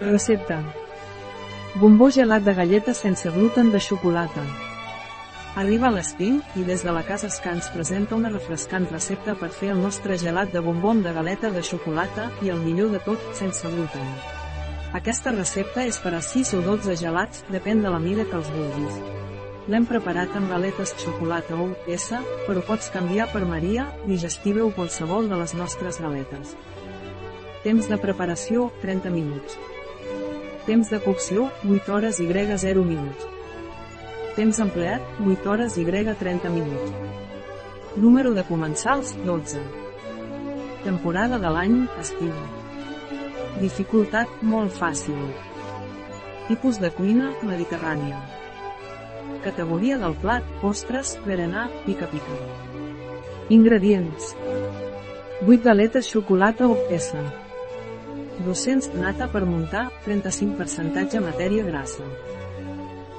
Recepta. Bombó gelat de galletes sense gluten de xocolata. Arriba l'estiu, i des de la Casa Scans presenta una refrescant recepta per fer el nostre gelat de bombon de galeta de xocolata, i el millor de tot, sense gluten. Aquesta recepta és per a 6 o 12 gelats, depèn de la mida que els vulguis. L'hem preparat amb galetes xocolata o S, però pots canviar per Maria, digestiva o qualsevol de les nostres galetes. Temps de preparació, 30 minuts. Temps de cocció, 8 hores y 0 minuts. Temps empleat, 8 hores y 30 minuts. Número de comensals, 12. Temporada de l'any, estiu. Dificultat, molt fàcil. Tipus de cuina, mediterrània. Categoria del plat, postres, berenar, pica-pica. Ingredients. 8 galetes xocolata o peça. 200 nata per muntar, 35 percentatge matèria grassa.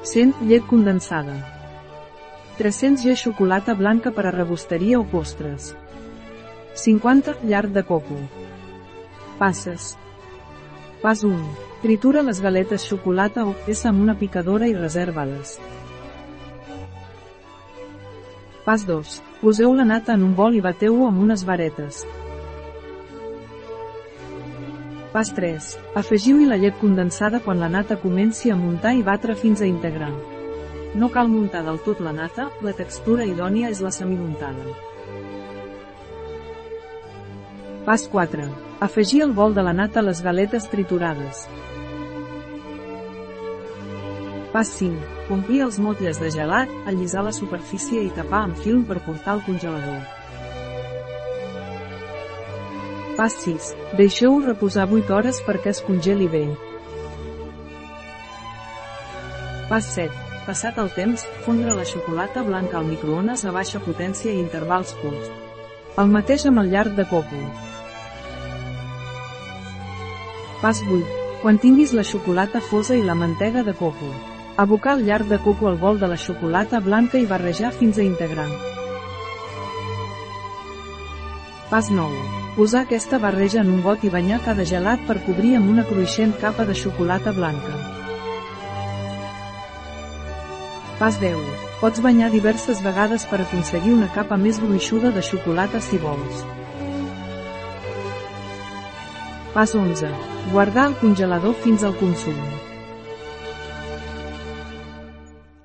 100 llet condensada. 300 g xocolata blanca per a rebosteria o postres. 50 llarg de coco. Passes. Pas 1. Tritura les galetes xocolata o peça amb una picadora i reserva-les. Pas 2. Poseu la nata en un bol i bateu-ho amb unes varetes. Pas 3. Afegiu-hi la llet condensada quan la nata comenci a muntar i batre fins a integrar. No cal muntar del tot la nata, la textura idònia és la semimuntada. Pas 4. Afegir el bol de la nata a les galetes triturades. Pas 5. Omplir els motlles de gelat, allisar la superfície i tapar amb film per portar al congelador. Pas 6. Deixeu-ho reposar 8 hores perquè es congeli bé. Pas 7. Passat el temps, fondre la xocolata blanca al microones a baixa potència i intervals curts. El mateix amb el llarg de coco. Pas 8. Quan tinguis la xocolata fosa i la mantega de coco. Abocar el llarg de coco al bol de la xocolata blanca i barrejar fins a integrar. Pas 9. Posar aquesta barreja en un got i banyar cada gelat per cobrir amb una cruixent capa de xocolata blanca. Pas 10. Pots banyar diverses vegades per aconseguir una capa més gruixuda de xocolata si vols. Pas 11. Guardar al congelador fins al consum.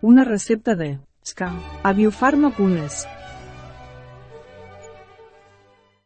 Una recepta de Ska. A Biofarma.es